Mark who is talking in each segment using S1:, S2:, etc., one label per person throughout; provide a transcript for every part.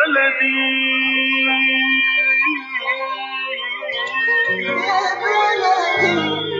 S1: بلدي يا بلدي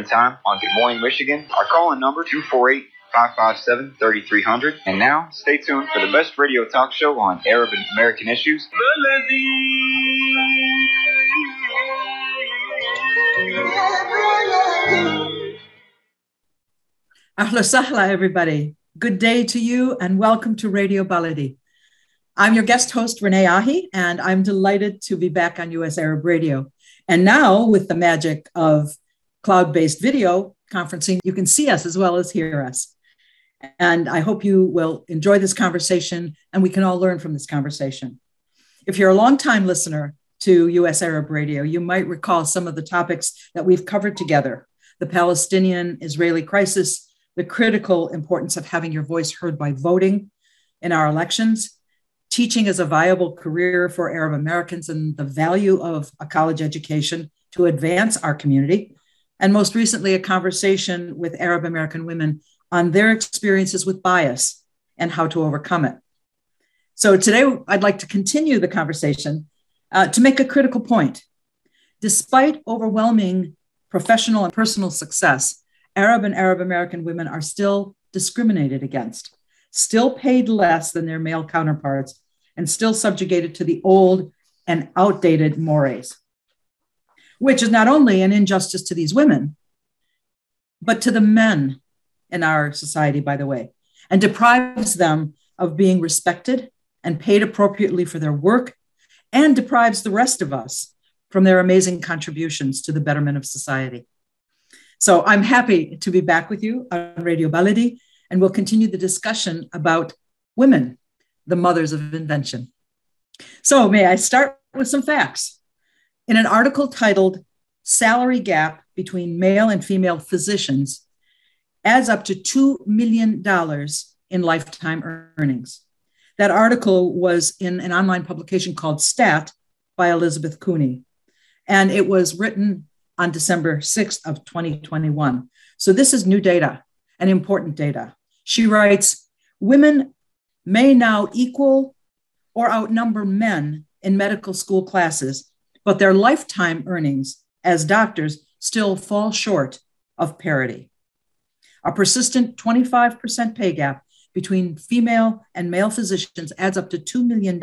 S2: Time on Good Morning Michigan. Our call-in number 248 557 3300. And now, stay tuned for the best radio talk show on Arab and American issues.
S3: Ahla sahla, everybody. Good day to you and welcome to Radio Baladi. I'm your guest host, Renee Ahi, and I'm delighted to be back on US Arab Radio. And now, with the magic of cloud based video conferencing, you can see us as well as hear us. And I hope you will enjoy this conversation and we can all learn from this conversation. If you're a longtime listener to US Arab Radio, you might recall some of the topics that we've covered together the Palestinian Israeli crisis, the critical importance of having your voice heard by voting in our elections, teaching as a viable career for Arab Americans, and the value of a college education to advance our community. And most recently, a conversation with Arab American women on their experiences with bias and how to overcome it. So today, I'd like to continue the conversation uh, to make a critical point. Despite overwhelming professional and personal success, Arab and Arab American women are still discriminated against, still paid less than their male counterparts, and still subjugated to the old and outdated mores, which is not only an injustice to these women, but to the men in our society, by the way, and deprives them of being respected and paid appropriately for their work, and deprives the rest of us from their amazing contributions to the betterment of society. So I'm happy to be back with you on Radio Baladi, and we'll continue the discussion about women, the mothers of invention. So, may I start with some facts? In an article titled Salary Gap Between Male and Female Physicians adds up to $2 million in lifetime earnings. That article was in an online publication called STAT by Elizabeth Cooney and it was written on December 6th of 2021. So this is new data and important data. She writes, women may now equal or outnumber men in medical school classes, but their lifetime earnings as doctors still fall short of parity. A persistent 25% pay gap between female and male physicians adds up to $2 million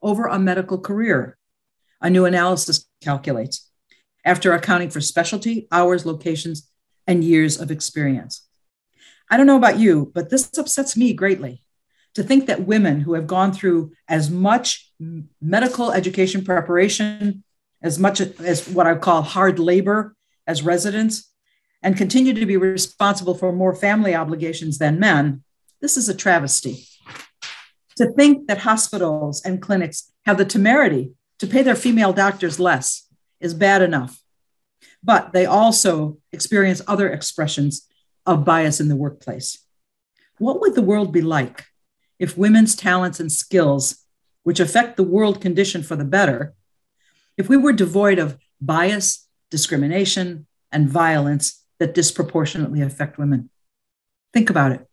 S3: over a medical career a new analysis calculates, after accounting for specialty, hours, locations, and years of experience. I don't know about you, but this upsets me greatly to think that women who have gone through as much medical education preparation, as much as what I call hard labor as residents, and continue to be responsible for more family obligations than men, this is a travesty. To think that hospitals and clinics have the temerity to pay their female doctors less is bad enough. But they also experience other expressions of bias in the workplace. What would the world be like if women's talents and skills, which affect the world condition for the better, if we were devoid of bias, discrimination, and violence that disproportionately affect women? Think about it.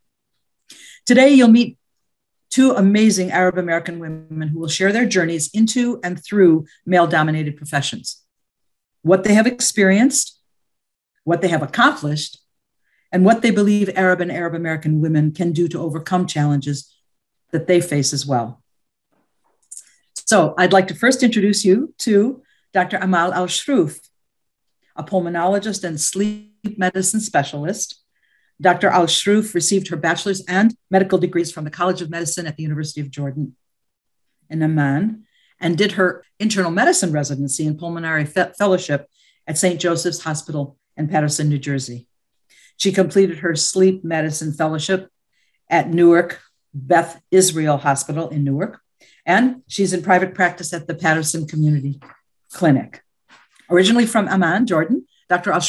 S3: Today, you'll meet two amazing Arab American women who will share their journeys into and through male dominated professions, what they have experienced, what they have accomplished, and what they believe Arab and Arab American women can do to overcome challenges that they face as well. So I'd like to first introduce you to Dr. Amal Al Shrouf, a pulmonologist and sleep medicine specialist Dr. Al Shrouf received her bachelor's and medical degrees from the College of Medicine at the University of Jordan in Amman and did her internal medicine residency and pulmonary fe- fellowship at St. Joseph's Hospital in Paterson, New Jersey. She completed her sleep medicine fellowship at Newark Beth Israel Hospital in Newark, and she's in private practice at the Paterson Community Clinic. Originally from Amman, Jordan, Dr. Al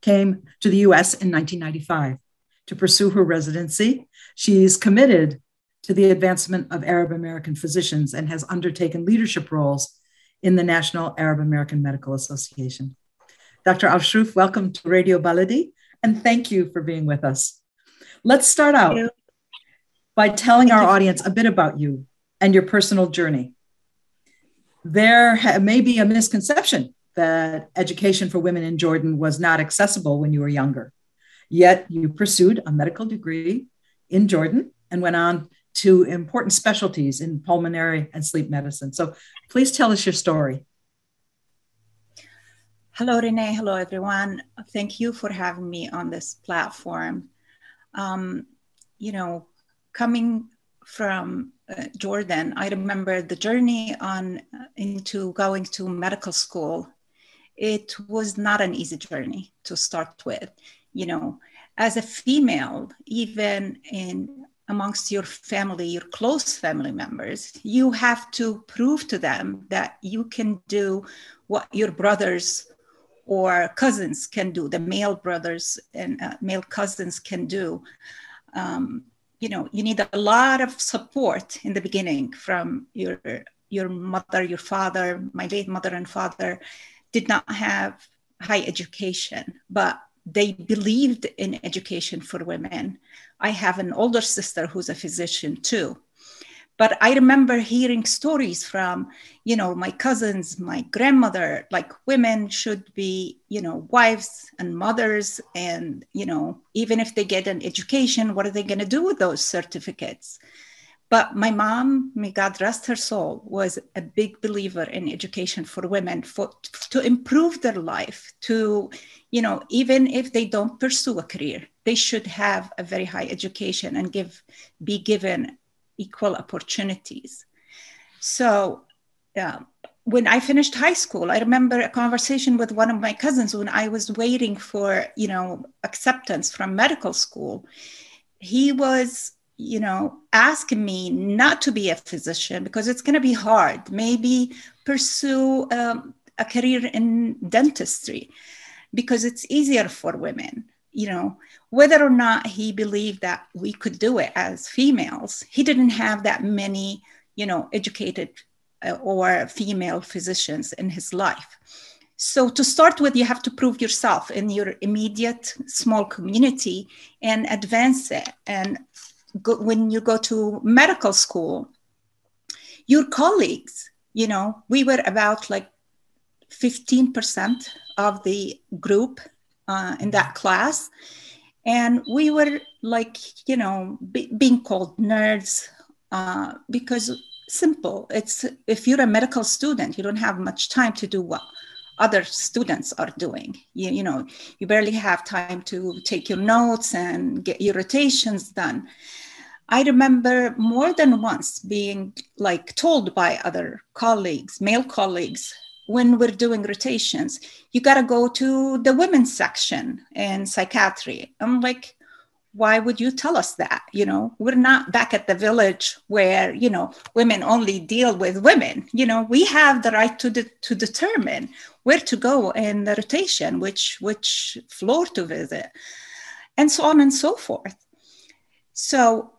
S3: came to the US in 1995 to pursue her residency. She's committed to the advancement of Arab American physicians and has undertaken leadership roles in the National Arab American Medical Association. Dr. Al welcome to Radio Baladi, and thank you for being with us. Let's start out by telling our audience a bit about you and your personal journey. There may be a misconception that education for women in Jordan was not accessible when you were younger. Yet you pursued a medical degree in Jordan and went on to important specialties in pulmonary and sleep medicine. So please tell us your story.
S4: Hello, Renee. Hello, everyone. Thank you for having me on this platform. Um, you know, coming from Jordan, I remember the journey on uh, into going to medical school. It was not an easy journey to start with. You know, as a female, even in amongst your family, your close family members, you have to prove to them that you can do what your brothers or cousins can do, the male brothers and uh, male cousins can do. Um, you know, you need a lot of support in the beginning from your your mother, your father. My late mother and father did not have high education, but they believed in education for women. I have an older sister who's a physician too. But I remember hearing stories from, you know, my cousins, my grandmother, like women should be, you know, wives and mothers. And, you know, even if they get an education, what are they going to do with those certificates? But my mom, may God rest her soul, was a big believer in education for women for, to improve their life, to, you know, even if they don't pursue a career, they should have a very high education and give be given equal opportunities. So uh, when I finished high school, I remember a conversation with one of my cousins when I was waiting for, you know, acceptance from medical school. He was, you know, asking me not to be a physician because it's going to be hard. Maybe pursue um, a career in dentistry because it's easier for women you know, whether or not he believed that we could do it as females, he didn't have that many, you know, educated uh, or female physicians in his life. So to start with, you have to prove yourself in your immediate small community and advance it. And go, when you go to medical school, your colleagues, you know, we were about like 15% of the group uh, in that class. And we were like, you know, be, being called nerds uh, because simple. It's if you're a medical student, you don't have much time to do what other students are doing. You, you know, you barely have time to take your notes and get your rotations done. I remember more than once being like told by other colleagues, male colleagues, when we're doing rotations, you got to go to the women's section in psychiatry. I'm like, why would you tell us that? You know, we're not back at the village where, you know, women only deal with women. You know, we have the right to, de- to determine where to go in the rotation, which, which floor to visit, and so on and so forth. So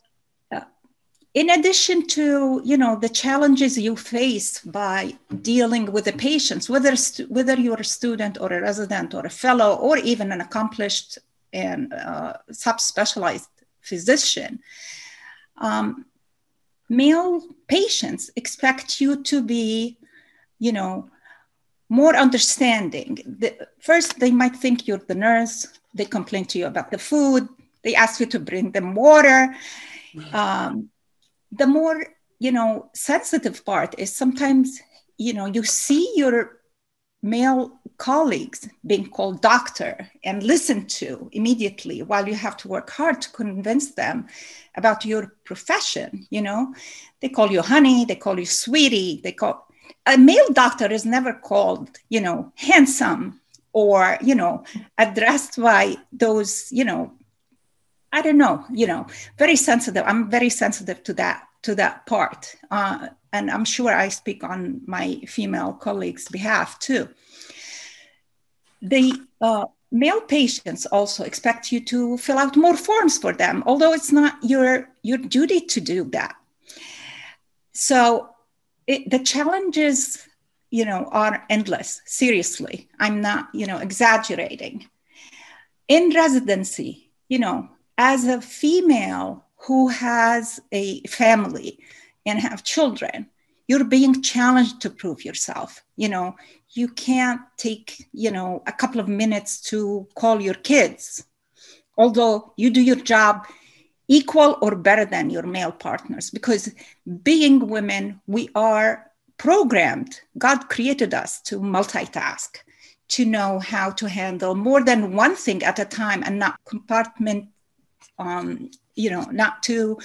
S4: in addition to you know the challenges you face by dealing with the patients whether whether you're a student or a resident or a fellow or even an accomplished and uh, subspecialized physician um, male patients expect you to be you know more understanding. The, first they might think you're the nurse they complain to you about the food they ask you to bring them water um, the more you know sensitive part is sometimes you know you see your male colleagues being called doctor and listened to immediately while you have to work hard to convince them about your profession you know. They call you honey they call you sweetie they call a male doctor is never called you know handsome or you know addressed by those you know i don't know you know very sensitive i'm very sensitive to that to that part uh, and i'm sure i speak on my female colleagues behalf too the uh, male patients also expect you to fill out more forms for them although it's not your your duty to do that so it, the challenges you know, are endless. Seriously, I'm not, you know, exaggerating. In residency, you know, as a female who has a family and have children, you're being challenged to prove yourself. You know, you can't take, you know, a couple of minutes to call your kids, although you do your job equal or better than your male partners because being women we are programmed, God created us to multitask, to know how to handle more than one thing at a time and not compartment, um, you know, not to,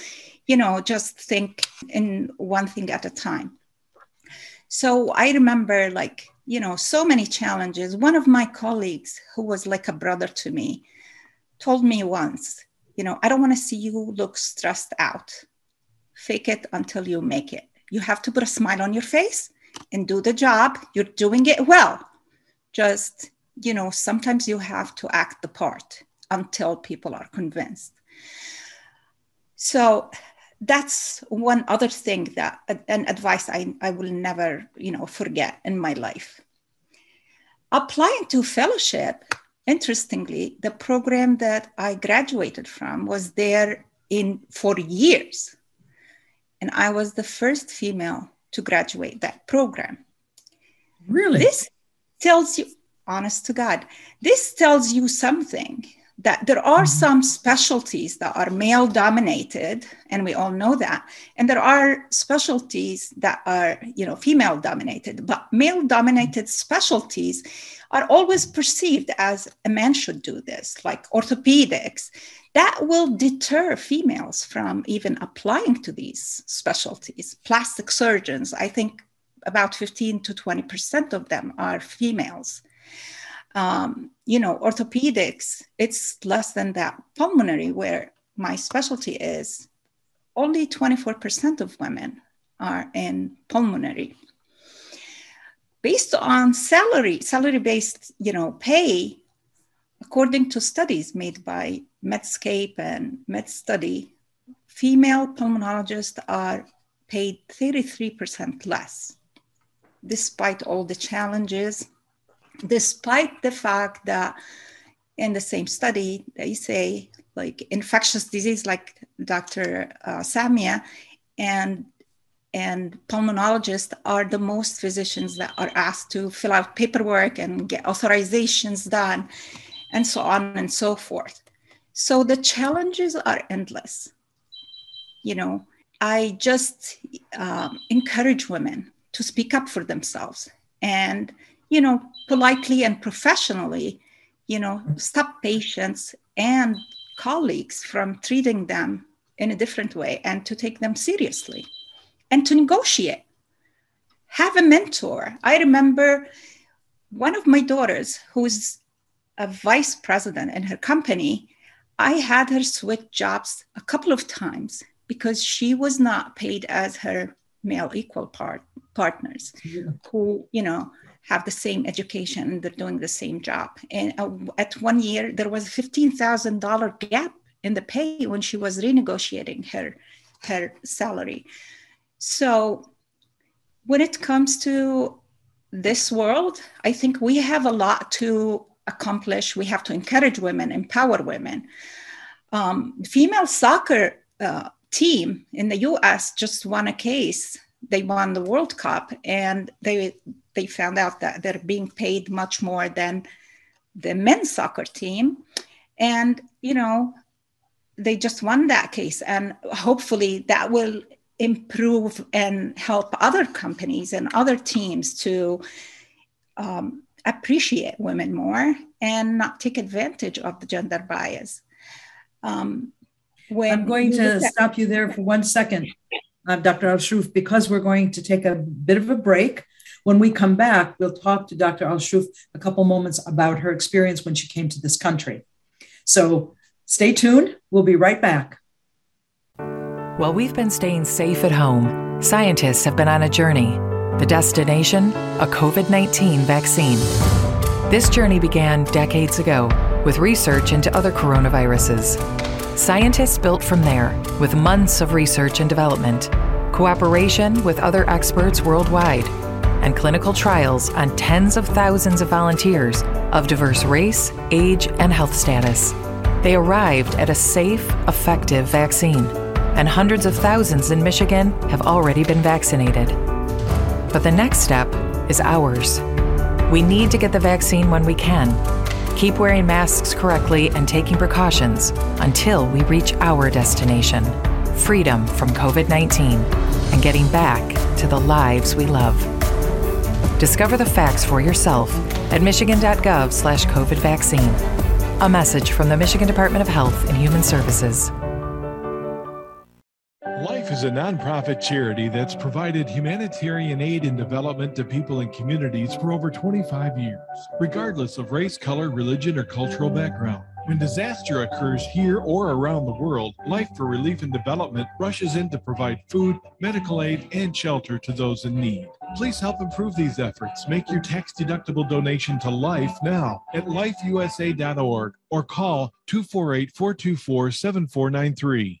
S4: you know, just think in one thing at a time. So I remember like, you know, so many challenges. One of my colleagues, who was like a brother to me, told me once, you know, I don't want to see you look stressed out. Fake it until you make it. You have to put a smile on your face and do the job. You're doing it well. Just, you know, sometimes you have to act the part until people are convinced. So that's one other thing that an advice I, I will never, you know, forget in my life. Applying to fellowship, interestingly, the program that I graduated from was there in for years and I was the first female to graduate that program.
S3: Really?
S4: This tells you, honest to God, this tells you something that there are mm-hmm. some specialties that are male dominated and we all know that and there are specialties that are you know female dominated but male dominated specialties are always perceived as a man should do this like orthopedics that will deter females from even applying to these specialties. Plastic surgeons, I think about 15 to 20% of them are females. Um, you know, orthopedics, it's less than that. Pulmonary, where my specialty is, only 24% of women are in pulmonary. Based on salary, salary-based, you know, pay, according to studies made by Medscape and MedStudy, female pulmonologists are paid 33% less, despite all the challenges, despite the fact that in the same study, they say like infectious disease, like Dr. Uh, Samia, and and pulmonologists are the most physicians that are asked to fill out paperwork and get authorizations done and so on and so forth so the challenges are endless. You know, I just um, encourage women to speak up for themselves and, you know, politely and professionally, you know, stop patients and colleagues from treating them in a different way and to take them seriously and to negotiate. Have a mentor. I remember one of my daughters, who's a vice president in her company, I had her switch jobs a couple of times because she was not paid as her male equal part partners yeah. who, you know, have the same education and they're doing the same job. And uh, at one year, there was a $15,000 gap in the pay when she was renegotiating her, her salary. So when it comes to this world, I think we have a lot to accomplish. We have to encourage women, empower women. Um, female soccer uh, team in the U.S. just won a case. They won the World Cup, and they they found out that they're being paid much more than the men's soccer team, and you know they just won that case, and hopefully that will improve and help other companies and other teams to um, appreciate women more and not take advantage of the gender bias.
S3: Um, I'm going to stop you there for one second, uh, Dr. Al-Shroof, because we're going to take a bit of a break. When we come back, we'll talk to Dr. Al Shroof a couple moments about her experience when she came to this country. So stay tuned. We'll be right back.
S5: While we've been staying safe at home, scientists have been on a journey. The destination? A COVID 19 vaccine. This journey began decades ago with research into other coronaviruses. Scientists built from there with months of research and development, cooperation with other experts worldwide, and clinical trials on tens of thousands of volunteers of diverse race, age, and health status. They arrived at a safe, effective vaccine, and hundreds of thousands in Michigan have already been vaccinated. But the next step is ours. We need to get the vaccine when we can. Keep wearing masks correctly and taking precautions until we reach our destination freedom from COVID 19 and getting back to the lives we love. Discover the facts for yourself at michigan.gov slash COVID vaccine. A message from the Michigan Department of Health and Human Services.
S6: Life is a nonprofit charity that's provided humanitarian aid and development to people and communities for over 25 years, regardless of race, color, religion, or cultural background. When disaster occurs here or around the world, Life for Relief and Development rushes in to provide food, medical aid, and shelter to those in need. Please help improve these efforts. Make your tax deductible donation to Life now at lifeusa.org or call 248 424 7493.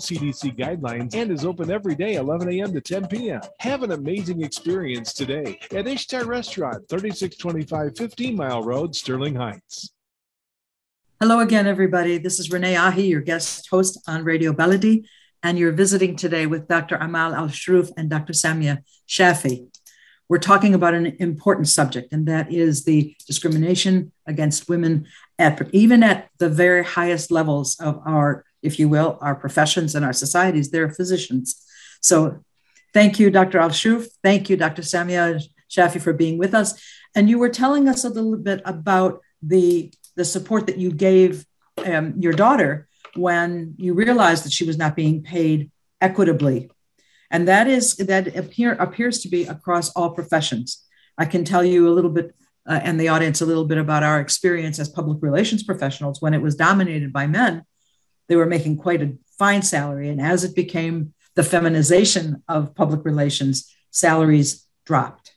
S6: CDC guidelines and is open every day 11 a.m. to 10 p.m. Have an amazing experience today at Ishtar Restaurant, 3625 15 Mile Road, Sterling Heights.
S3: Hello again, everybody. This is Renee Ahi, your guest host on Radio Baladi, and you're visiting today with Dr. Amal Al Shroof and Dr. Samia Shafi. We're talking about an important subject, and that is the discrimination against women at even at the very highest levels of our if you will, our professions and our societies. They're physicians. So thank you, Dr. Al Shroof. Thank you, Dr. Samia Shafi, for being with us. And you were telling us a little bit about the, the support that you gave um, your daughter when you realized that she was not being paid equitably. And that is that appear, appears to be across all professions. I can tell you a little bit uh, and the audience a little bit about our experience as public relations professionals when it was dominated by men they were making quite a fine salary. And as it became the feminization of public relations, salaries dropped.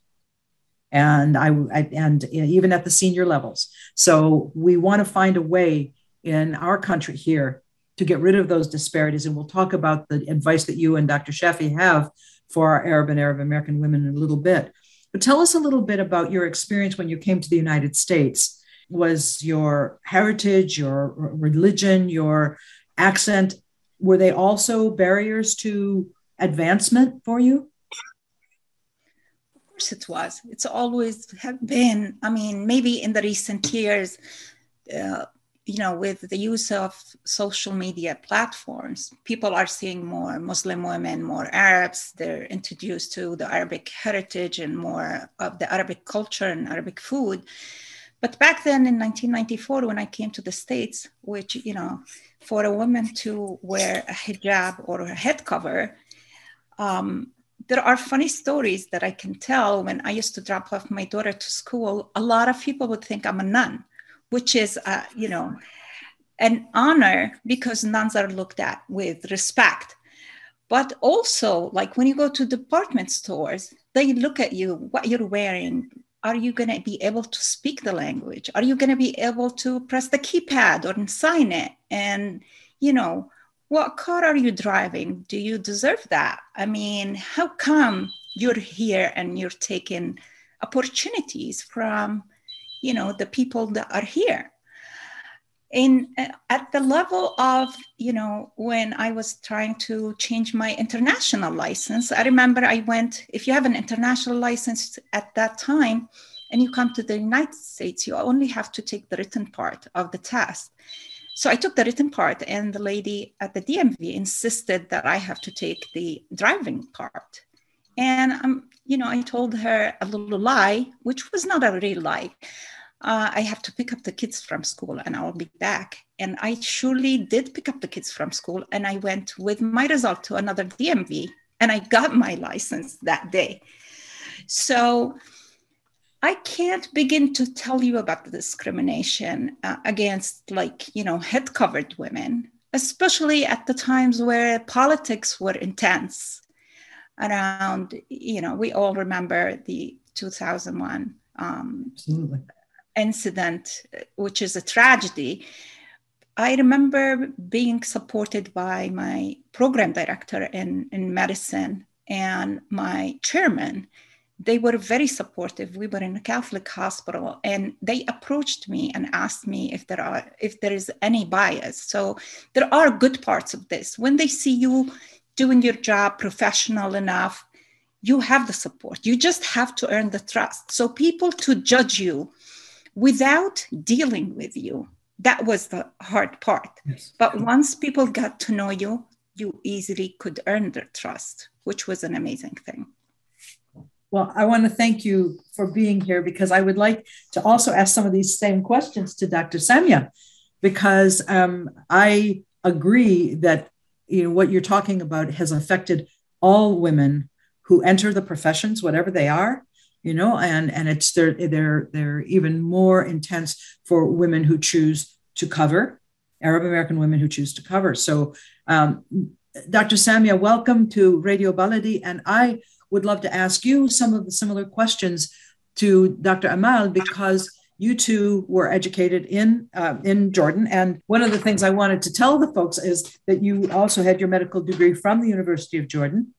S3: And I, I and even at the senior levels. So we want to find a way in our country here to get rid of those disparities. And we'll talk about the advice that you and Dr. Shafi have for our Arab and Arab American women in a little bit. But tell us a little bit about your experience when you came to the United States. Was your heritage, your religion, your accent, were they also barriers to advancement for you?
S4: Of course it was. It's always have been. I mean, maybe in the recent years, uh, you know, with the use of social media platforms, people are seeing more Muslim women, more Arabs. They're introduced to the Arabic heritage and more of the Arabic culture and Arabic food. But back then in 1994, when I came to the States, which, you know, for a woman to wear a hijab or a head cover, um, there are funny stories that I can tell when I used to drop off my daughter to school. A lot of people would think I'm a nun, which is, uh, you know, an honor because nuns are looked at with respect. But also, like when you go to department stores, they look at you, what you're wearing, are you going to be able to speak the language? Are you going to be able to press the keypad or sign it? And you know what car are you driving? Do you deserve that? I mean how come you're here and you're taking opportunities from you know the people that are here in uh, at the level of you know when i was trying to change my international license i remember i went if you have an international license at that time and you come to the united states you only have to take the written part of the test. So i took the written part and the lady at the dmv insisted that i have to take the driving part. And um, you know i told her a little lie which was not a real lie uh, I have to pick up the kids from school and I'll be back. And I surely did pick up the kids from school and I went with my result to another DMV and I got my license that day. So I can't begin to tell you about the discrimination uh, against, like, you know, head covered women, especially at the times where politics were intense around, you know, we all remember the 2001 um, Absolutely incident, which is a tragedy, I remember being supported by my program director in, in medicine and my chairman. They were very supportive. We were in a Catholic hospital and they approached me and asked me if there are if there is any bias. So there are good parts of this. When they see you doing your job professional enough, you have the support. You just have to earn the trust. So people to judge you without dealing with you. That was the hard part. Yes. But once people got to know you, you easily could earn their trust, which was an amazing thing.
S3: Well, I want to thank you for being here because I would like to also ask some of these same questions to Dr. Samia, because um, I agree that you know what you're talking about has affected all women who enter the professions, whatever they are, you know and and it's they're they're they're even more intense for women who choose to cover arab american women who choose to cover. So um, dr samia welcome to radio baladi. And i would love to ask you some of the similar questions to dr amal because you two were educated in uh, in Jordan, and one of the things I wanted to tell the folks is that you also had your medical degree from the University of Jordan,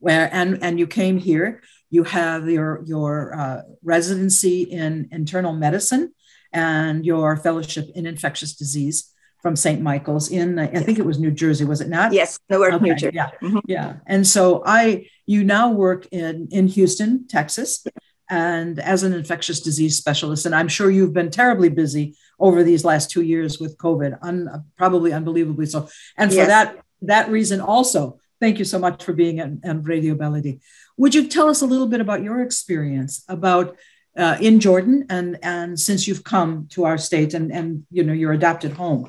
S3: where and and you came here you have your, your uh, residency in internal medicine and your fellowship in infectious disease from St. Michael's in, I think it was New Jersey, was it not?
S7: Yes, Newark, okay, New Jersey.
S3: Yeah, mm-hmm. yeah. And so I, you now work in in Houston, Texas, and as an infectious disease specialist, and I'm sure you've been terribly busy over these last two years with COVID, un, probably unbelievably so. And for yes. that that reason, also, thank you so much for being on, on Radio Baladi. Would you tell us a little bit about your experience about uh, in Jordan and and since you've come to our state and and you know your adopted home?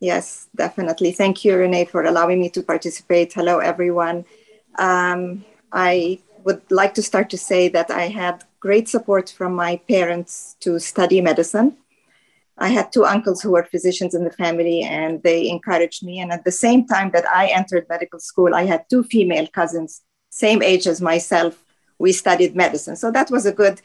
S7: Yes, definitely. Thank you, Renee, for allowing me to participate. Hello, everyone. Um, I would like to start to say that I had great support from my parents to study medicine. I had two uncles who were physicians in the family, and they encouraged me. And at the same time that I entered medical school, I had two female cousins same age as myself, we studied medicine. So that was a good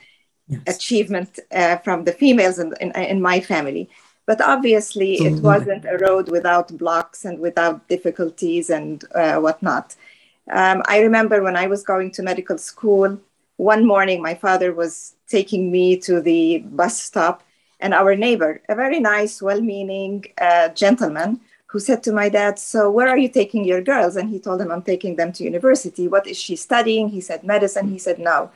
S7: yes. achievement uh, from the females in, in, in, my family. But obviously, it wasn't a road without blocks and without difficulties and uh, whatnot. Um, I remember when I was going to medical school, one morning my father was taking me to the bus stop, and our neighbor, a very nice, well meaning uh, gentleman, who said to my dad, So, where are you taking your girls? And he told him, I'm taking them to university. What is she studying? He said, Medicine. He said, No,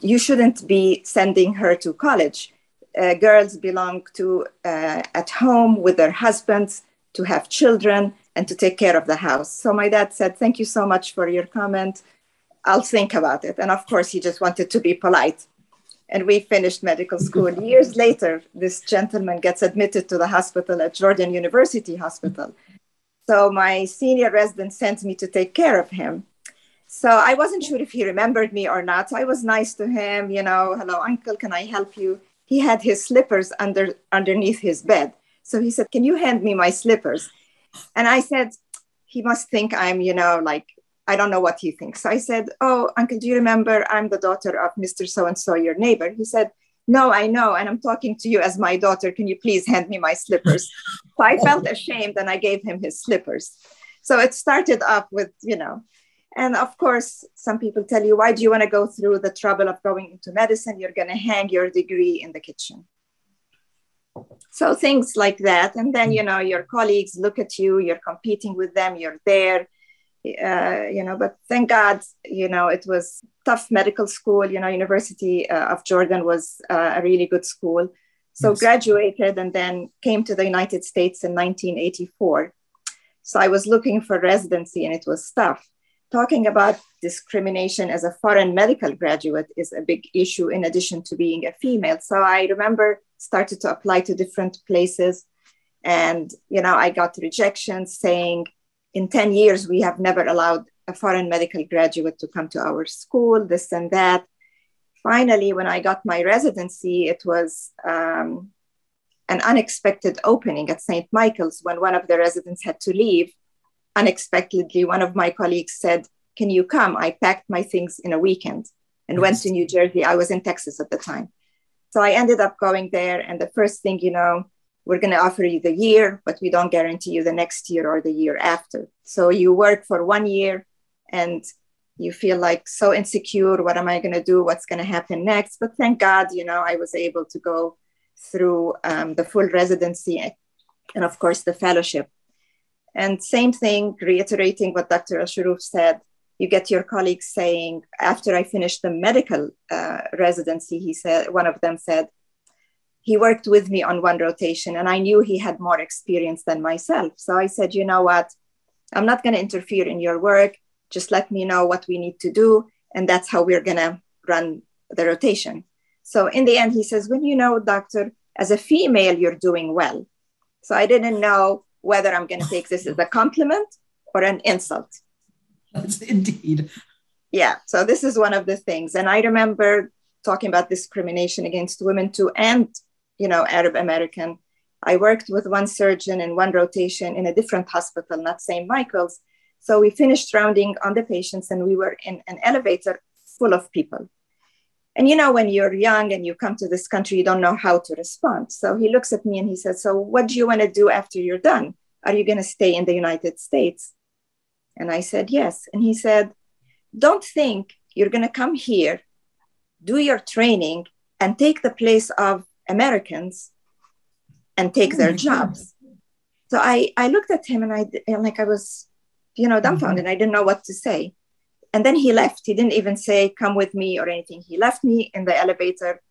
S7: you shouldn't be sending her to college. Uh, girls belong to uh, at home with their husbands to have children and to take care of the house. So my dad said, Thank you so much for your comment. I'll think about it. And of course, he just wanted to be polite and we finished medical school. Years later, this gentleman gets admitted to the hospital at Jordan University Hospital. So my senior resident sent me to take care of him. So I wasn't sure if he remembered me or not. So I was nice to him, you know, hello, uncle, can I help you? He had his slippers under underneath his bed. So he said, Can you hand me my slippers? And I said, He must think I'm, you know, like I don't know what he thinks. So I said, Oh, uncle, do you remember I'm the daughter of Mr. So and so, your neighbor? He said, No, I know. And I'm talking to you as my daughter. Can you please hand me my slippers? so I felt ashamed and I gave him his slippers. So it started off with, you know, and of course, some people tell you, Why do you want to go through the trouble of going into medicine? You're going to hang your degree in the kitchen. So things like that. And then, mm. you know, your colleagues look at you, you're competing with them, you're there. Uh, you know, but thank God, you know, it was tough medical school. You know, University uh, of Jordan was uh, a really good school. So graduated and then came to the United States in 1984. So I was looking for residency and it was tough. Talking about discrimination as a foreign medical graduate is a big issue in addition to being a female. So I remember started to apply to different places and you know I got rejections saying in 10 years we have never allowed a foreign medical graduate to come to our school this and that finally, when I got my residency, it was um, an unexpected opening at St. Michael's when one of the residents had to leave. Unexpectedly, one of my colleagues said, Can you come? I packed my things in a weekend and yes. went to New Jersey. I was in Texas at the time. So I ended up going there. And the first thing, you know, we're going to offer you the year, but we don't guarantee you the next year or the year after. So you work for one year and you feel like so insecure what am i going to do? What's going to happen next? But thank god you know i was able to go through um, the full residency and of course the fellowship. And same thing reiterating what dr al said you get your colleagues saying after i finished the medical uh, residency he said one of them said he worked with me on one rotation and i knew he had more experience than myself. So i said you know what? I'm not going to interfere in your work. Just let me know what we need to do and that's how we're going to run the rotation. So in the end he says when you know doctor as a female you're doing well. So i didn't know whether i'm going to take this as a compliment or an insult.
S3: That's indeed.
S7: Yeah so this is one of the things. And i remember talking about discrimination against women too and you know arab american i worked with one surgeon in one rotation in a different hospital not st michael's so we finished rounding on the patients and we were in an elevator full of people. And you know, when you're young and you come to this country, you don't know how to respond. So he looks at me and he says, So what do you want to do after you're done? Are you going to stay in the United States? And I said, Yes. And he said, Don't think you're going to come here, do your training, and take the place of Americans and take their jobs. So I, I looked at him and I and like I was you know, dumbfounded. Mm-hmm. I didn't know what to say. And then he left. He didn't even say, come with me or anything. He left me in the elevator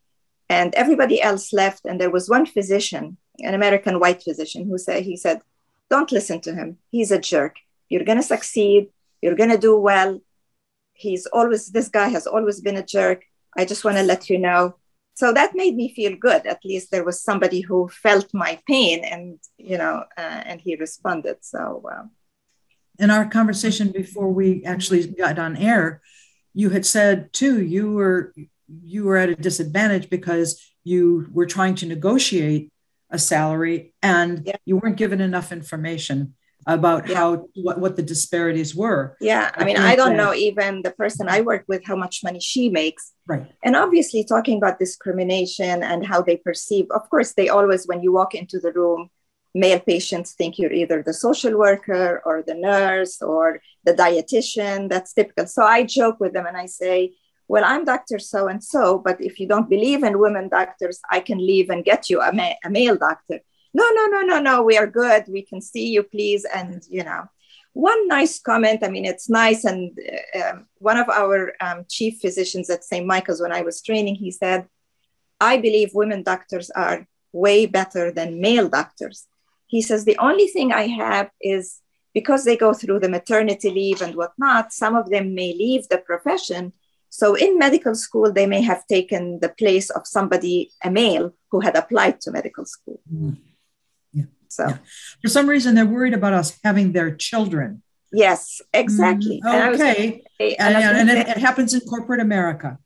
S7: and everybody else left. And there was one physician, an American white physician, who said, he said, don't listen to him. He's a jerk. You're going to succeed. You're going to do well. He's always, this guy has always been a jerk. I just want to let you know. So that made me feel good. At least there was somebody who felt my pain and, you know, uh, and he responded. So, uh,
S3: in our conversation before we actually got on air, you had said too you were you were at a disadvantage because you were trying to negotiate a salary and yeah. you weren't given enough information about yeah. how what, what the disparities were
S7: yeah i, I mean i don't that, know even the person i work with how much money she makes
S3: right
S7: and obviously talking about discrimination and how they perceive of course they always when you walk into the room male patients think you're either the social worker or the nurse or the dietitian. That's typical. So I joke with them and I say, well, I'm Dr. So and so, but if you don't believe in women doctors, I can leave and get you a, ma- a male doctor. No, no, no, no, no, we are good. We can see you, please. And, you know, one nice comment, I mean, it's nice. And uh, um, one of our um, chief physicians at St. Michael's, when I was training, he said, I believe women doctors are way better than male doctors he says the only thing I have is because they go through the maternity leave and whatnot, some of them may leave the profession. So in medical school, they may have taken the place of somebody, a male, who had applied to medical school. Mm.
S3: So yeah. for some reason, they're worried about us having their children.
S7: Yes, exactly.
S3: Mm, okay. And, and, and, and it, it, happens in corporate America.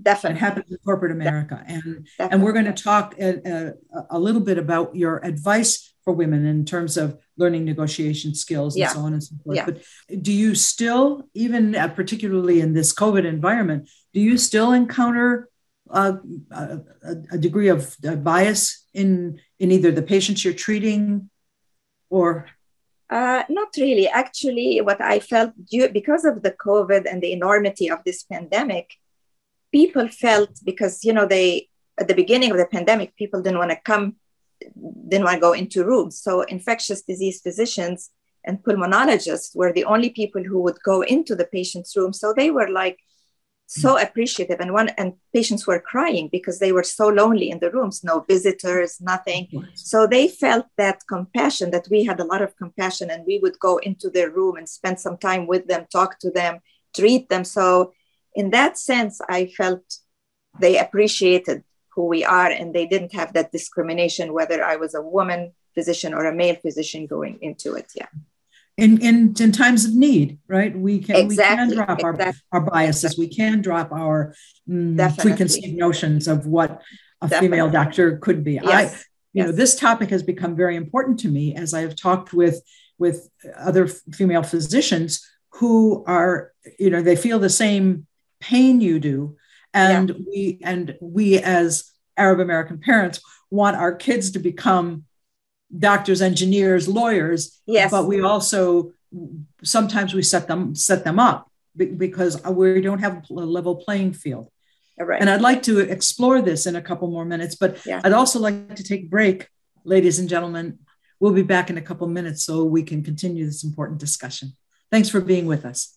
S7: Definitely.
S3: It happens in corporate America. And, Definitely. and we're going to talk a, a, a little bit about your advice for women in terms of learning negotiation skills and yeah. so on and so forth. Yeah. But do you still, even uh, particularly in this COVID environment, do you still encounter uh, a, a, degree of uh, bias in in either the patients you're treating or?
S7: Uh, not really. Actually, what I felt due, because of the COVID and the enormity of this pandemic, people felt because you know they at the beginning of the pandemic, people didn't want to come didn't want to go into rooms. So infectious disease physicians and pulmonologists were the only people who would go into the patient's room. So they were like so appreciative. And one and patients were crying because they were so lonely in the rooms no visitors nothing. So they felt that compassion that we had a lot of compassion and we would go into their room and spend some time with them talk to them treat them. So in that sense i felt they appreciated who we are and they didn't have that discrimination whether i was a woman physician or a male physician going into it. Yeah
S3: in in, in times of need right we can exactly. we can drop exactly. our, our biases exactly. we can drop our mm, preconceived notions of what a Definitely. female doctor could be yes. i you yes. know this topic has become very important to me as i have talked with with other female physicians who are you know they feel the same pain you do and yeah. we and we as arab american parents want our kids to become doctors, engineers, lawyers.
S7: Yes.
S3: But we also sometimes we set them set them up because we don't have a level playing field.
S7: Right.
S3: And I'd like to explore this in a couple more minutes, but yeah. I'd also like to take a break, ladies and gentlemen. We'll be back in a couple minutes so we can continue this important discussion. Thanks for being with us.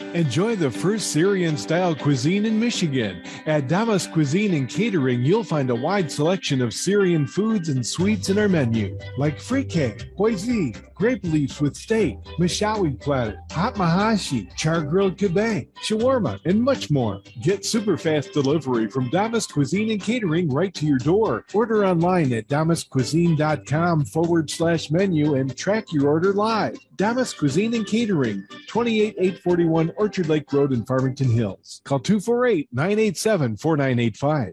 S6: Enjoy the first Syrian style cuisine in Michigan. At Damas Cuisine and Catering, you'll find a wide selection of Syrian foods and sweets in our menu, like frike, poisi, grape leaves with steak, mishawi platter, hot mahashi, char grilled kebab, shawarma, and much more. Get super fast delivery from Damas Cuisine and Catering right to your door. Order online at damascuisine.com forward slash menu and track your order live. Damas Cuisine and Catering, 28841 Orchard Lake Road in Farmington Hills. Call 248 987 4985.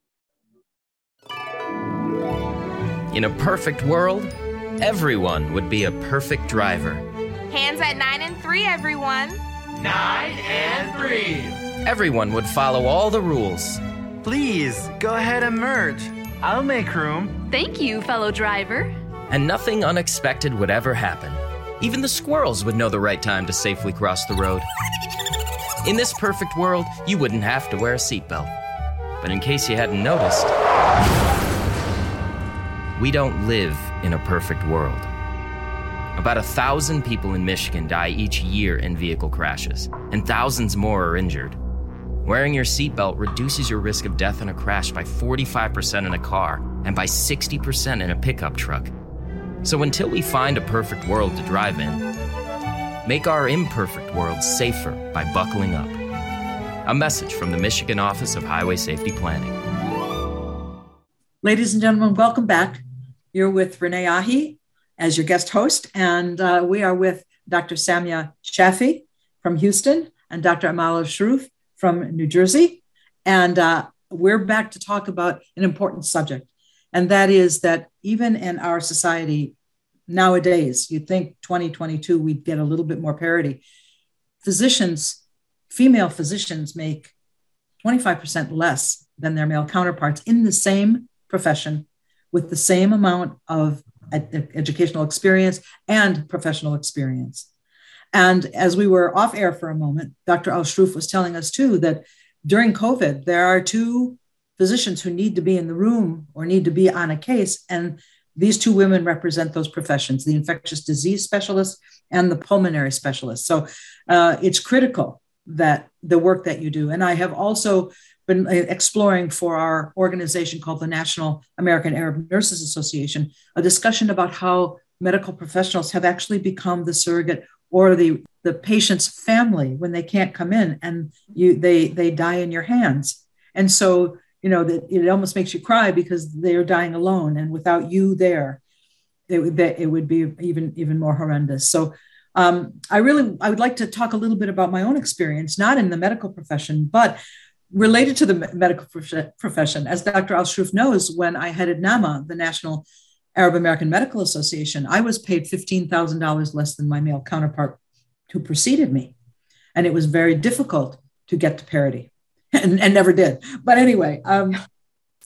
S8: In a perfect world, everyone would be a perfect driver.
S9: Hands at 9 and 3, everyone.
S10: 9 and 3.
S8: Everyone would follow all the rules.
S11: Please, go ahead and merge. I'll make room.
S9: Thank you, fellow driver.
S8: And nothing unexpected would ever happen. Even the squirrels would know the right time to safely cross the road. In this perfect world, you wouldn't have to wear a seatbelt. But in case you hadn't noticed, we don't live in a perfect world. About a thousand people in Michigan die each year in vehicle crashes, and thousands more are injured. Wearing your seatbelt reduces your risk of death in a crash by 45% in a car and by 60% in a pickup truck. So until we find a perfect world to drive in, make our imperfect world safer by buckling up. A message from the Michigan Office of Highway Safety Planning.
S3: Ladies and gentlemen, welcome back. You're with Renee Ahi as your guest host, and uh, we are with Dr. Samia Shafi from Houston and Dr. Amal Al Shroof from New Jersey. And uh, we're back to talk about an important subject, and that is that even in our society nowadays, you'd think 2022 we'd get a little bit more parity. Physicians, female physicians, make 25% less than their male counterparts in the same profession with the same amount of ed- educational experience and professional experience. And as we were off air for a moment, Dr. Al Shroof was telling us too that during COVID, there are two physicians who need to be in the room or need to be on a case. And these two women represent those professions the infectious disease specialist and the pulmonary specialist. So uh, it's critical that the work that you do. And I have also been uh, exploring for our organization called the National American Arab Nurses Association a discussion about how medical professionals have actually become the surrogate or the the patient's family when they can't come in and you they they die in your hands. And so you know that it almost makes you cry because they're dying alone and without you there it would it would be even even more horrendous. So um, i really i would like to talk a little bit about my own experience not in the medical profession but related to the medical profession, as Dr. Al Shroof knows, when I headed NAMA, the National Arab American Medical Association, I was paid $15,000 less than my male counterpart who preceded me. And it was very difficult to get to parity and, and never did. But anyway, um,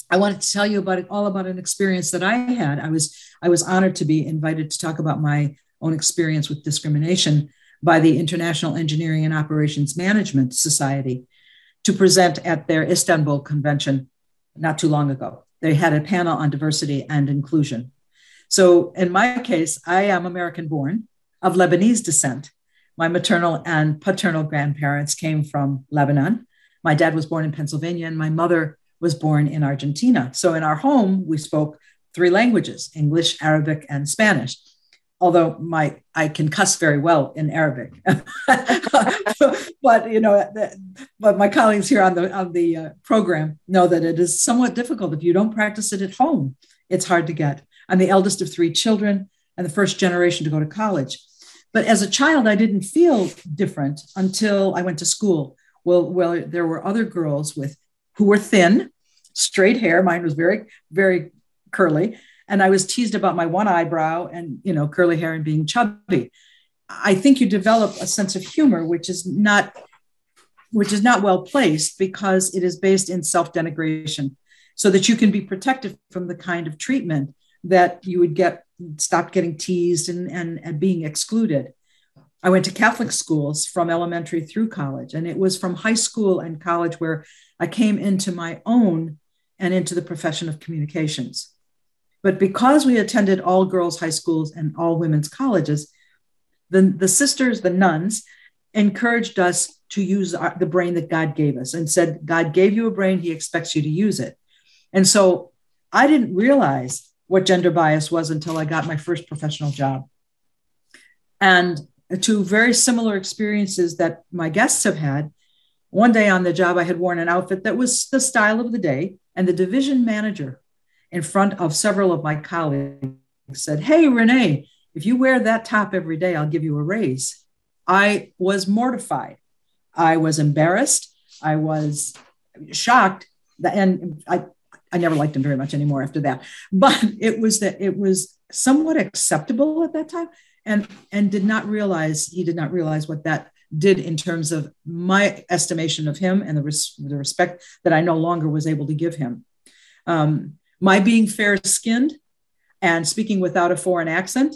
S3: I wanted to tell you about it, all about an experience that I had. I was, I was honored to be invited to talk about my own experience with discrimination by the International Engineering and Operations Management Society to present at their Istanbul convention not too long ago. They had a panel on diversity and inclusion. So, in my case, I am American born of Lebanese descent. My maternal and paternal grandparents came from Lebanon. My dad was born in Pennsylvania, and my mother was born in Argentina. So, in our home, we spoke three languages English, Arabic, and Spanish although my I can cuss very well in Arabic, but you know, but my colleagues here on the on the uh, program know that it is somewhat difficult if you don't practice it at home. It's hard to get. I'm the eldest of three children and the first generation to go to college. But as a child, I didn't feel different until I went to school. Well, well, there were other girls with who were thin, straight hair. Mine was very, very curly and I was teased about my one eyebrow and you know curly hair and being chubby. I think you develop a sense of humor, which is not which is not well placed because it is based in self denigration, so that you can be protected from the kind of treatment that you would get stop getting teased and, and, and being excluded. I went to Catholic schools from elementary through college, and it was from high school and college where I came into my own and into the profession of communications. But because we attended all girls' high schools and all women's colleges, the, the sisters, the nuns, encouraged us to use our, the brain that God gave us and said, God gave you a brain, He expects you to use it. And so I didn't realize what gender bias was until I got my first professional job. And two very similar experiences that my guests have had. One day on the job, I had worn an outfit that was the style of the day, and the division manager in front of several of my colleagues said, Hey, Renee, if you wear that top every day, I'll give you a raise. I was mortified. I was embarrassed. I was shocked. And I, I never liked him very much anymore after that. But it was that it was somewhat acceptable at that time and, and did not realize, he did not realize what that did in terms of my estimation of him and the, res- the respect that I no longer was able to give him. Um, my being fair skinned and speaking without a foreign accent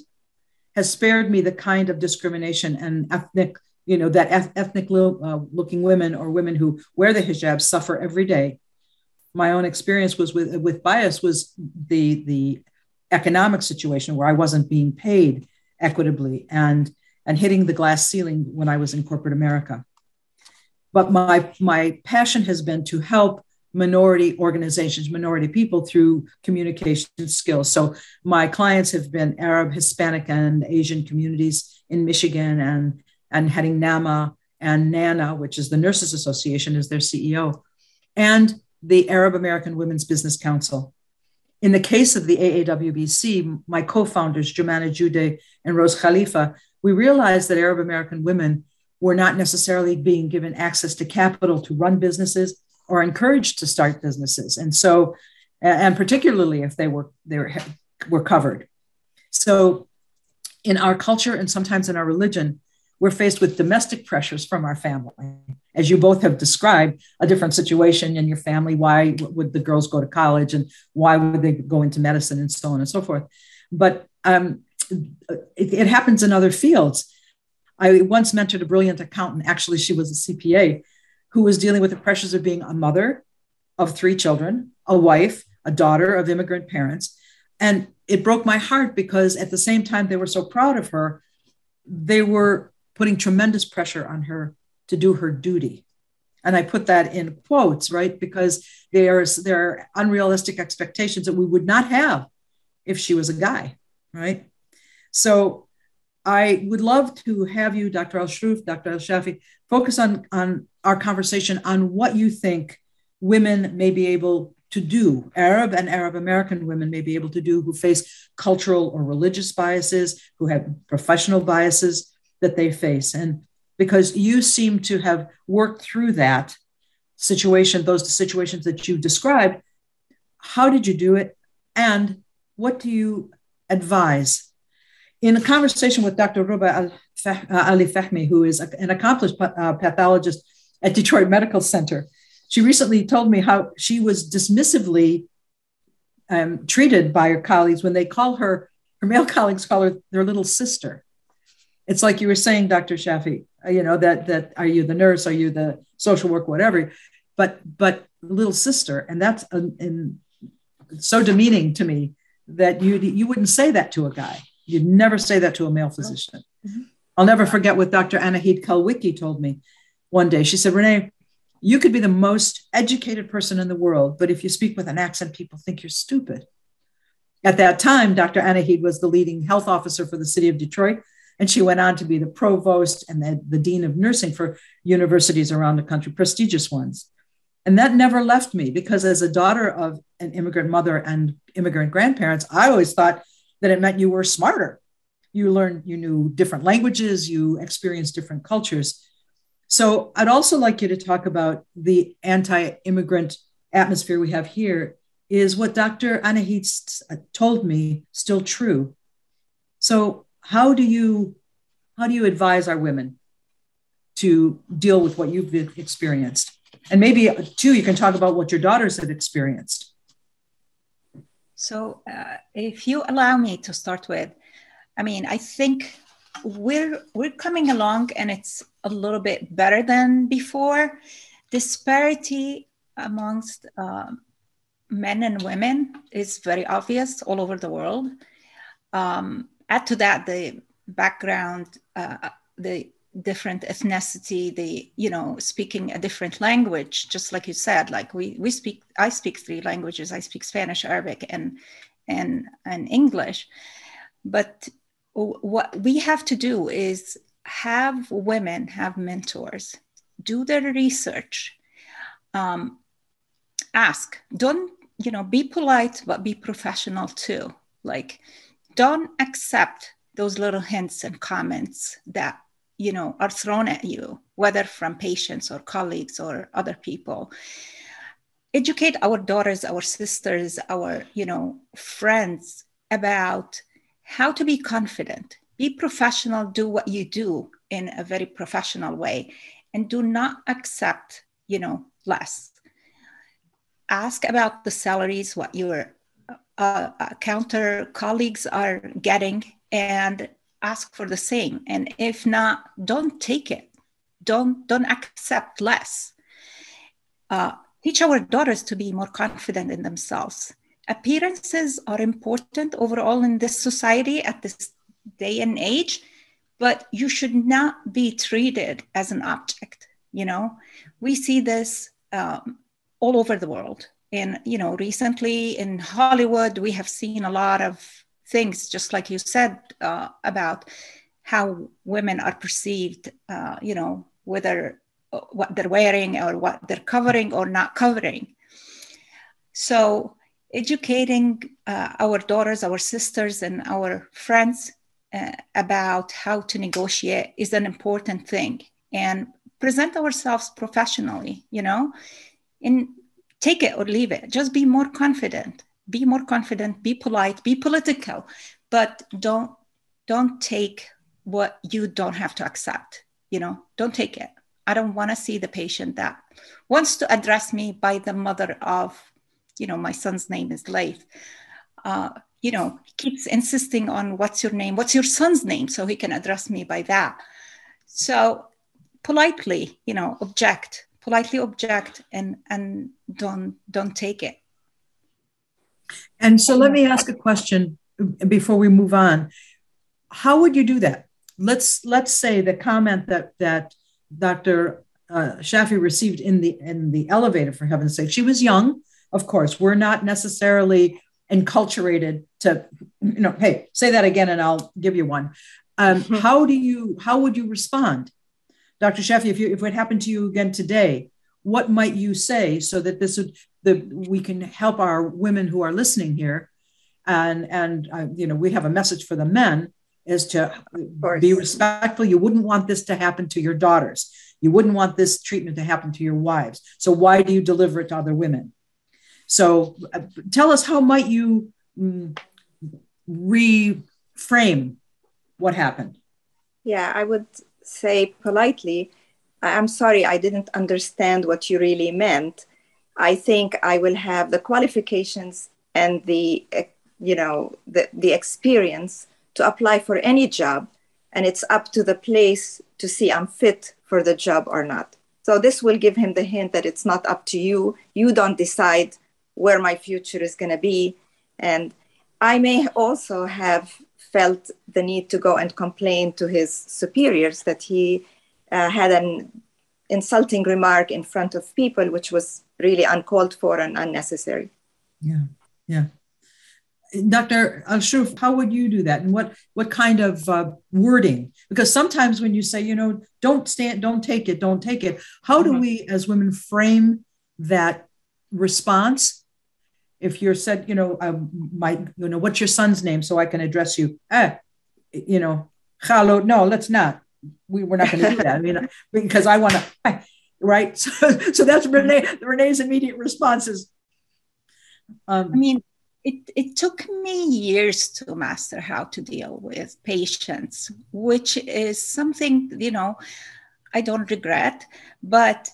S3: has spared me the kind of discrimination and ethnic, you know, that ethnic uh, looking women or women who wear the hijab suffer every day. My own experience was with, with bias was the, the economic situation where I wasn't being paid equitably and, and hitting the glass ceiling when I was in corporate America. But my, my passion has been to help minority organizations, minority people through communication skills. So my clients have been Arab, Hispanic, and Asian communities in Michigan and, and heading NAMA and NANA, which is the Nurses Association, is their CEO, and the Arab American Women's Business Council. in the case of the AAWBC, my co founders, Jumana Jude and Rose Khalifa, we realized that Arab American women were not necessarily being given access to capital to run businesses or encouraged to start businesses. And so, and particularly if they were, they were, covered. So, in our culture and sometimes in our religion, we're faced with domestic pressures from our family. As you both have described, a different situation in your family. Why would the girls go to college and why would they go into medicine and so on and so forth? But um, it, it happens in other fields. I once mentored a brilliant accountant, actually, she was a CPA, who was dealing with the pressures of being a mother of three children, a wife, a daughter of immigrant parents. And it broke my heart because at the same time they were so proud of her, they were putting tremendous pressure on her to do her duty. And I put that in quotes, right? Because there are unrealistic expectations that we would not have if she was a guy, right? So I would love to have you, Dr. Al Shroof, Dr. Al Shafi, focus on, on our conversation on what you think women may be able to do, Arab and Arab American women may be able to do who face cultural or religious biases, who have professional biases, that they face. And because you seem to have worked through that situation, those situations that you described, how did you do it? And what do you advise? In a conversation with Dr. Ruba uh, Ali Fahmy, who is an accomplished uh, pathologist at Detroit Medical Center, she recently told me how she was dismissively um, treated by her colleagues when they call her, her male colleagues call her their little sister it's like you were saying, Dr. Shafi, uh, you know, that that are you the nurse, are you the social work, whatever, but but little sister, and that's and so demeaning to me that you you wouldn't say that to a guy. You'd never say that to a male physician. Mm-hmm. I'll never forget what Dr. Anahid Kulwicki told me one day. She said, Renee, you could be the most educated person in the world, but if you speak with an accent, people think you're stupid. At that time, Dr. Anahid was the leading health officer for the city of Detroit and she went on to be the provost and the, the dean of nursing for universities around the country, prestigious ones. And that never left me because, as a daughter of an immigrant mother and immigrant grandparents, I always thought that it meant you were smarter. You learned, you knew different languages, you experienced different cultures. So, I'd also like you to talk about the anti immigrant atmosphere we have here. Is what Dr. Anahid told me still true? So, how do you how do you advise our women to deal with what you've experienced and maybe too you can talk about what your daughters have experienced
S4: so uh, if you allow me to start with i mean i think we're we're coming along and it's a little bit better than before disparity amongst uh, men and women is very obvious all over the world um, add to that the background, uh, the different ethnicity, the you know speaking a different language, just like you said. Like we we speak, I speak three languages. I speak Spanish, Arabic, and and and English. But what we have to do is have women have mentors, do their research, um, ask. Don't you know? Be polite, but be professional too. Like don't accept those little hints and comments that you know are thrown at you whether from patients or colleagues or other people educate our daughters our sisters our you know friends about how to be confident. Be professional do what you do in a very professional way and do not accept you know less. Ask about the salaries what you're uh, uh, counter colleagues are getting and ask for the same. And if not don't take it. Don't don't accept less. Uh, teach our daughters to be more confident in themselves appearances are important overall in this society at this day and age but you should not be treated as an object you know? We see this um, all over the world. And you know recently in hollywood we have seen a lot of things just like you said uh, about how women are perceived uh, you know whether uh, what they're wearing or what they're covering or not covering. So educating uh, our daughters, our sisters, and our friends uh, about how to negotiate is an important thing and present ourselves professionally, you know, and take it or leave it. Just be more confident. Be more confident, be polite, be political, but don't don't take what you don't have to accept. You know, don't take it. I don't want to see the patient that wants to address me by the mother of, you know, my son's name is Leith. Uh, you know, he keeps insisting on what's your name, what's your son's name, so he can address me by that. So politely, you know, object, politely object, and and don't don't take it.
S3: And so let me ask a question before we move on. How would you do that? Let's let's say the comment that that Dr. Uh, Shafi received in the in the elevator, for heaven's sake, she was young. Of course, we're not necessarily enculturated to, you know, hey, say that again, and I'll give you one. Um, how do you how would you respond, Dr. Shafi? If you if it happened to you again today, what might you say so that this would that we can help our women who are listening here, and and uh, you know we have a message for the men is to be respectful. You wouldn't want this to happen to your daughters. You wouldn't want this treatment to happen to your wives. So why do you deliver it to other women? So uh, tell us how might you mm, reframe what happened?
S7: Yeah, I would say politely, I'm sorry, I didn't understand what you really meant. I think I will have the qualifications and the, eh, you know, the, the experience to apply for any job. And it's up to the place to see I'm fit for the job or not. So this will give him the hint that it's not up to you. You don't decide where my future is going to be. And I may also have felt the need to go and complain to his superiors that he uh, had an insulting remark in front of people, which was really uncalled for and unnecessary.
S3: Yeah, yeah. Dr. Al-Shroof, how would you do that? And what, what kind of uh, wording? Because sometimes when you say, you know, don't stand, don't take it, don't take it, how do mm-hmm. we as women frame that response? If you're said, you know, um, my, you know, what's your son's name so I can address you? Eh, you know, Khalo, no, let's not. We, we're not going to do that. I mean, because I want to, eh, right? So, so that's Renee, Renee's immediate responses.
S4: Um, I mean, it, it took me years to master how to deal with patients, which is something, you know, I don't regret, but,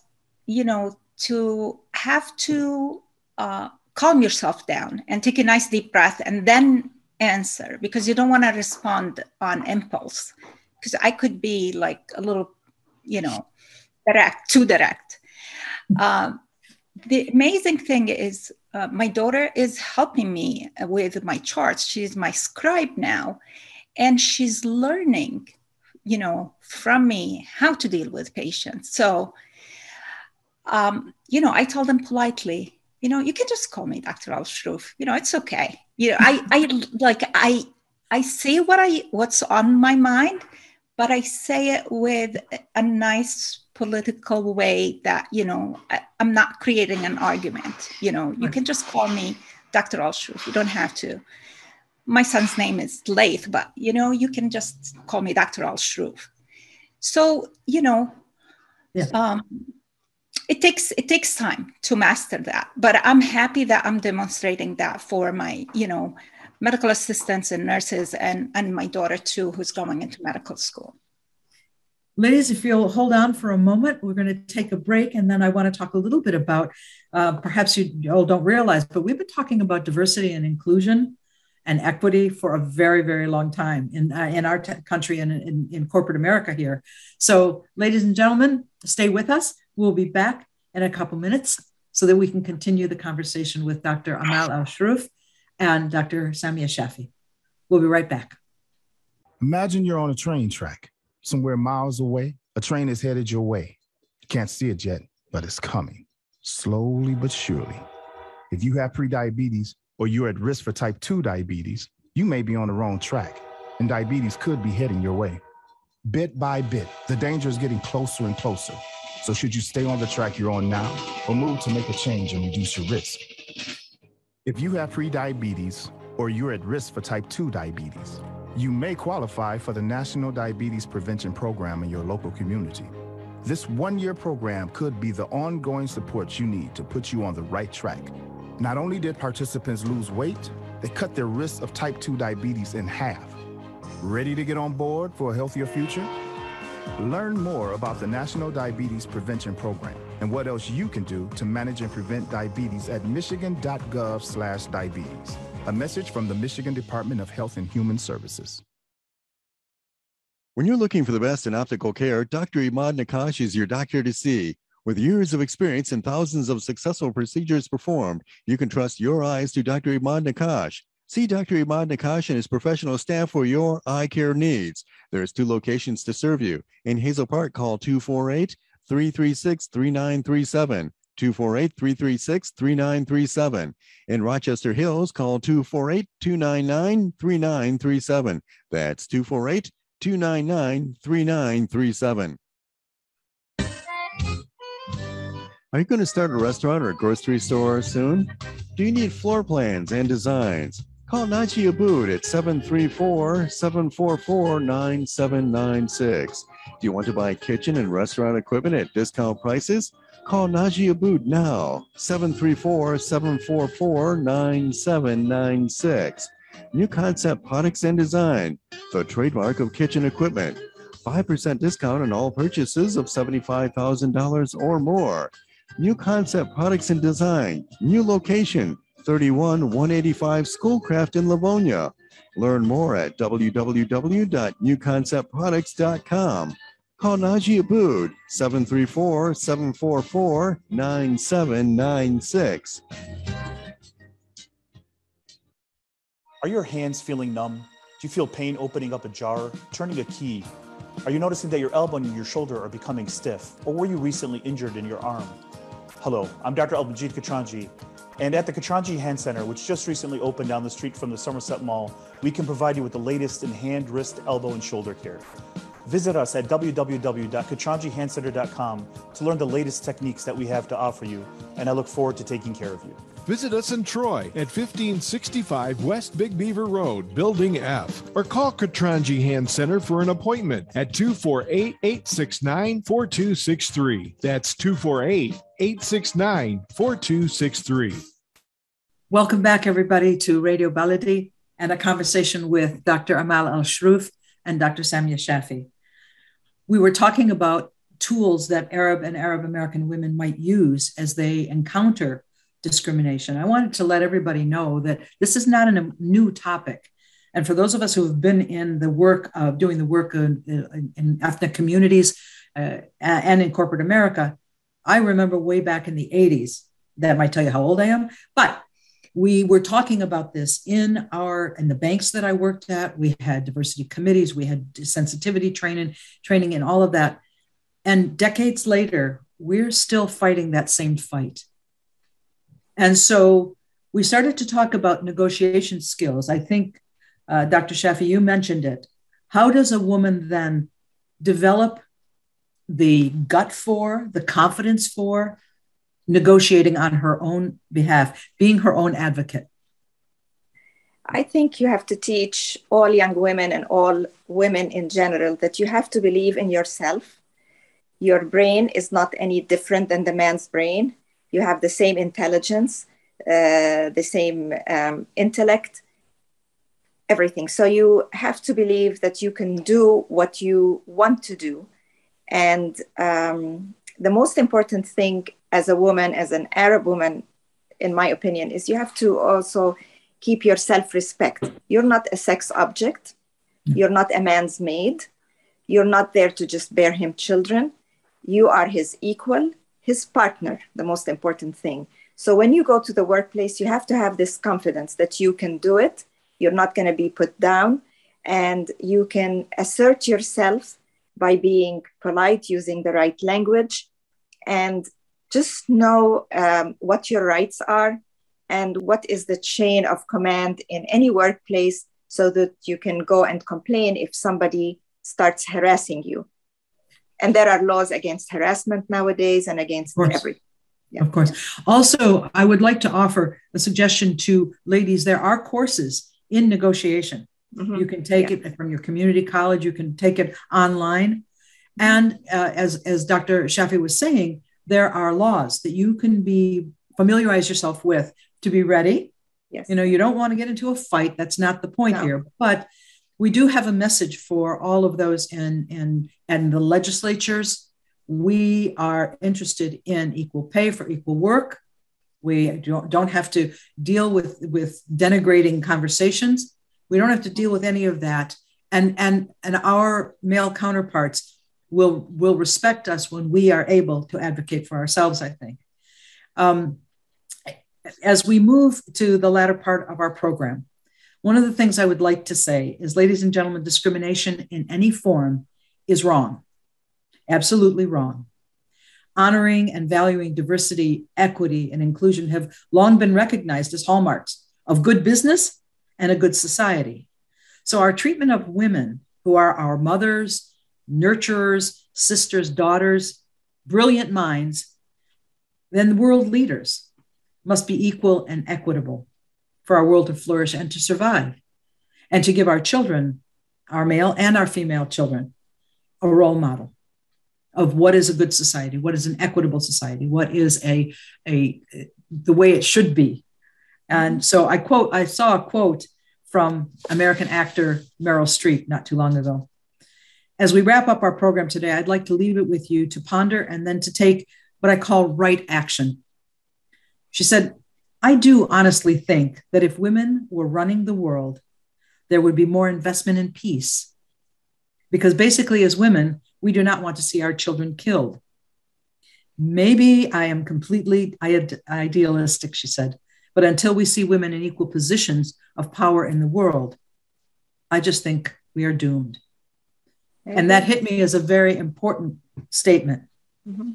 S4: you know, to have to uh, calm yourself down and take a nice deep breath and then answer because you don't want to respond on impulse. Because I could be like a little, you know, direct, too direct. Um, the amazing thing is uh, my daughter is helping me with my charts she's my scribe now and she's learning you know from me how to deal with patients so um, you know i told them politely you know you can just call me dr al-shroof you know it's okay. You know i i like i i say what i what's on my mind but i say it with a nice political way that you know I, am not creating an argument. You know you can just call me dr al-shroof you don't have to. My son's name is Leith, but you know you can just call me dr al-shroof so you know yeah. um, it takes it takes time to master that but i'm happy that i'm demonstrating that for my you know medical assistants and nurses and and my daughter too who's going into medical school
S3: Ladies, if you'll hold on for a moment, we're going to take a break. And then I want to talk a little bit about uh, perhaps you all don't realize, but we've been talking about diversity and inclusion and equity for a very, very long time in, uh, in our t- country and in, in corporate America here. So, ladies and gentlemen, stay with us. We'll be back in a couple minutes so that we can continue the conversation with Dr. Amal Al-Shroof and Dr. Samia Shafi. We'll be right back.
S12: Imagine you're on a train track somewhere miles away, a train is headed your way. You can't see it yet, but it's coming, slowly but surely. If you have prediabetes or you're at risk for type 2 diabetes, you may be on the wrong track, and diabetes could be heading your way. Bit by bit, the danger is getting closer and closer. So, should you stay on the track you're on now or move to make a change and reduce your risk? If you have prediabetes or you're at risk for type 2 diabetes, you may qualify for the National Diabetes Prevention Program in your local community. This one year program could be the ongoing support you need to put you on the right track. Not only did participants lose weight, they cut their risk of type 2 diabetes in half. Ready to get on board for a healthier future? Learn more about the National Diabetes Prevention Program and what else you can do to manage and prevent diabetes at michigan.gov/diabetes. A message from the Michigan Department of Health and Human Services.
S13: When you're looking for the best in optical care, Dr. Imad Nakash is your doctor to see. With years of experience and thousands of successful procedures performed, you can trust your eyes to Dr. Imad Nakash. See Dr. Imad Nakash and his professional staff for your eye care needs. There's two locations to serve you. In Hazel Park, call 248 336 3937. 248 336 3937. In Rochester Hills, call 248 299 3937. That's 248 299 3937. Are you going to start a restaurant or a grocery store soon? Do you need floor plans and designs? Call Najee Abood at 734 744 9796. Do you want to buy kitchen and restaurant equipment at discount prices? Call Najee Abood now, 734 744 9796. New Concept Products and Design, the trademark of kitchen equipment. 5% discount on all purchases of $75,000 or more. New Concept Products and Design, new location, 31 185 Schoolcraft in Livonia. Learn more at www.newconceptproducts.com. Call Najee Abood, 734 744 9796.
S14: Are your hands feeling numb? Do you feel pain opening up a jar, turning a key? Are you noticing that your elbow and your shoulder are becoming stiff? Or were you recently injured in your arm? Hello, I'm Dr. Abdalmajid Katranji, and at the Katranji Hand Center, which just recently opened down the street from the Somerset Mall, we can provide you with the latest in hand, wrist, elbow, and shoulder care. Visit us at www.katranjihandcenter.com to learn the latest techniques that we have to offer you, and I look forward to taking care of you.
S6: Visit us in Troy at 1565 West Big Beaver Road, Building F, or call Katranji Hand Center for an appointment at 248 869 4263. That's 248 869 4263.
S3: Welcome back, everybody, to Radio Baladi and a conversation with Dr. Amal Al Shroof and Dr. Samia Shafi. We were talking about tools that Arab and Arab American women might use as they encounter discrimination. I wanted to let everybody know that this is not a new topic. And for those of us who have been in the work of doing the work in, in ethnic communities uh, and in corporate America, I remember way back in the 80s. That might tell you how old I am, but we were talking about this in our in the banks that I worked at. We had diversity committees, we had sensitivity training, training, and all of that. And decades later, we're still fighting that same fight. And so we started to talk about negotiation skills. I think, uh, Dr. Shafi, you mentioned it. How does a woman then develop the gut for, the confidence for negotiating on her own behalf, being her own advocate?
S7: I think you have to teach all young women and all women in general that you have to believe in yourself. Your brain is not any different than the man's brain you have the same intelligence, uh, the same um, intellect, everything. So you have to believe that you can do what you want to do. And um, the most important thing as a woman, as an Arab woman, in my opinion, is you have to also keep your self respect. You're not a sex object, you're not a man's maid, you're not there to just bear him children. You are his equal, his partner, the most important thing. So when you go to the workplace, you have to have this confidence that you can do it, you're not going to be put down, and you can assert yourself by being polite, using the right language, and just know um, what your rights are and what is the chain of command in any workplace so that you can go and complain if somebody starts harassing you and there are laws against harassment nowadays and against everything
S3: Yeah. Of course. Also, I would like to offer a suggestion to ladies. There are courses in negotiation. Mm-hmm. You can take yeah. it from your community college. You can take it online. And uh, as, as Dr. Shafi was saying, there are laws that you can be familiarize yourself with to be ready. Yes. You know, you don't want to get into a fight. That's not the point no. here. But we do have a message for all of those in, and the legislatures. We are interested in equal pay for equal work. We don't, don't have to deal with, with denigrating conversations. We don't have to deal with any of that. And, and, and our male counterparts will, will respect us when we are able to advocate for ourselves, I think. Um, as we move to the latter part of our program, one of the things I would like to say is, ladies and gentlemen, discrimination in any form is wrong, absolutely wrong. Honoring and valuing diversity, equity, and inclusion have long been recognized as hallmarks of good business and a good society. So, our treatment of women who are our mothers, nurturers, sisters, daughters, brilliant minds, then world leaders must be equal and equitable for our world to flourish and to survive, and to give our children, our male and our female children, a role model of what is a good society, what is an equitable society, what is a, a the way it should be. And so I quote, I saw a quote from American actor Meryl Streep not too long ago. As we wrap up our program today, I'd like to leave it with you to ponder and then to take what I call right action. She said, I do honestly think that if women were running the world, there would be more investment in peace. Because basically, as women, we do not want to see our children killed. Maybe I am completely idealistic, she said, but until we see women in equal positions of power in the world, I just think we are doomed. And that hit me as a very important statement. Mm-hmm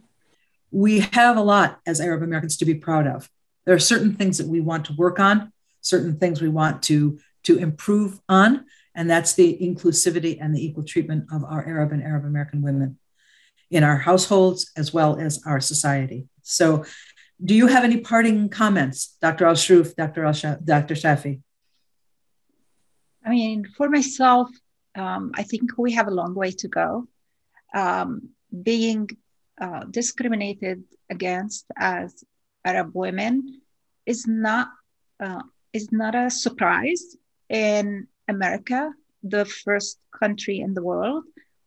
S3: we have a lot as Arab Americans to be proud of. There are certain things that we want to work on, certain things we want to, to improve on, and that's the inclusivity and the equal treatment of our Arab and Arab American women in our households as well as our society. So, do you have any parting comments, Dr. Al Shroof, Dr. Al Dr. Shafi?
S4: I mean, for myself, um, I think we have a long way to go. Um, being uh, discriminated against as Arab women is not uh, is not a surprise in America, the first country in the world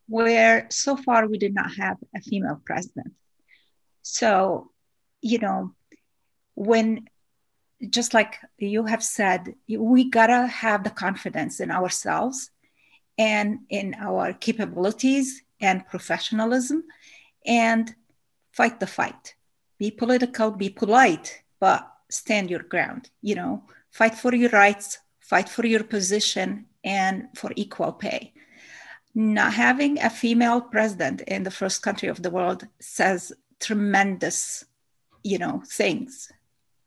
S4: where so far we did not have a female president. So, you know, when just like you have said, we gotta have the confidence in ourselves and in our capabilities and professionalism and fight the fight. Be political, be polite, but stand your ground. You know, fight for your rights, fight for your position, and for equal pay. Not having a female president in the first country of the world says tremendous, you know, things.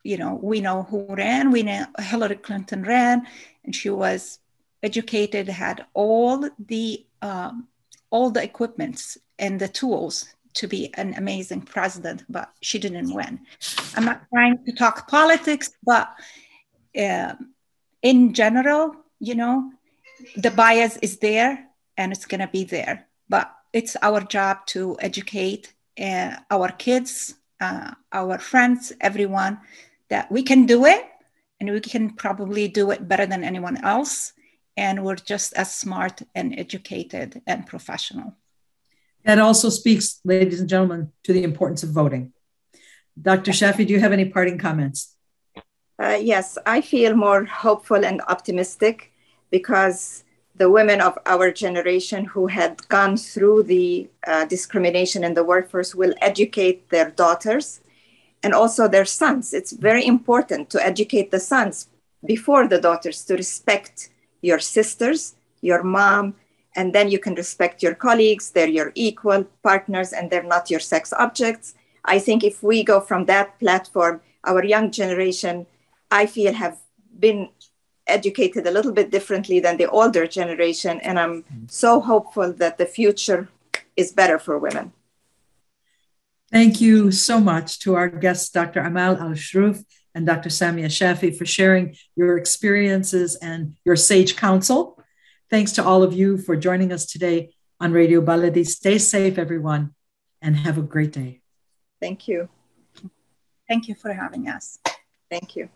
S4: You know, we know who ran. We know Hillary Clinton ran, and she was educated, had all the um, all the equipments and the tools to be an amazing president, but she didn't win. I'm not trying to talk politics, but uh, in general, you know, the bias is there and it's going to be there. But it's our job to educate uh, our kids, uh, our friends, everyone that we can do it and we can probably do it better than anyone else. And we're just as smart and educated and professional.
S3: That also speaks, ladies and gentlemen, to the importance of voting. Dr. Shafi, do you have any parting comments?
S7: Uh, yes, I feel more hopeful and optimistic because the women of our generation who had gone through the uh, discrimination in the workforce will educate their daughters and also their sons. It's very important to educate the sons before the daughters to respect your sisters, your mom, and then you can respect your colleagues they're your equal partners and they're not your sex objects i think if we go from that platform our young generation i feel have been educated a little bit differently than the older generation and i'm so hopeful that the future is better for women
S3: Thank you so much to our guests, Dr. Amal Al Shrouf and Dr. Samia Shafi, for sharing your experiences and your sage counsel. Thanks to all of you for joining us today on Radio Baladi. Stay safe, everyone, and have a great day.
S7: Thank you.
S4: Thank you for having us.
S7: Thank you.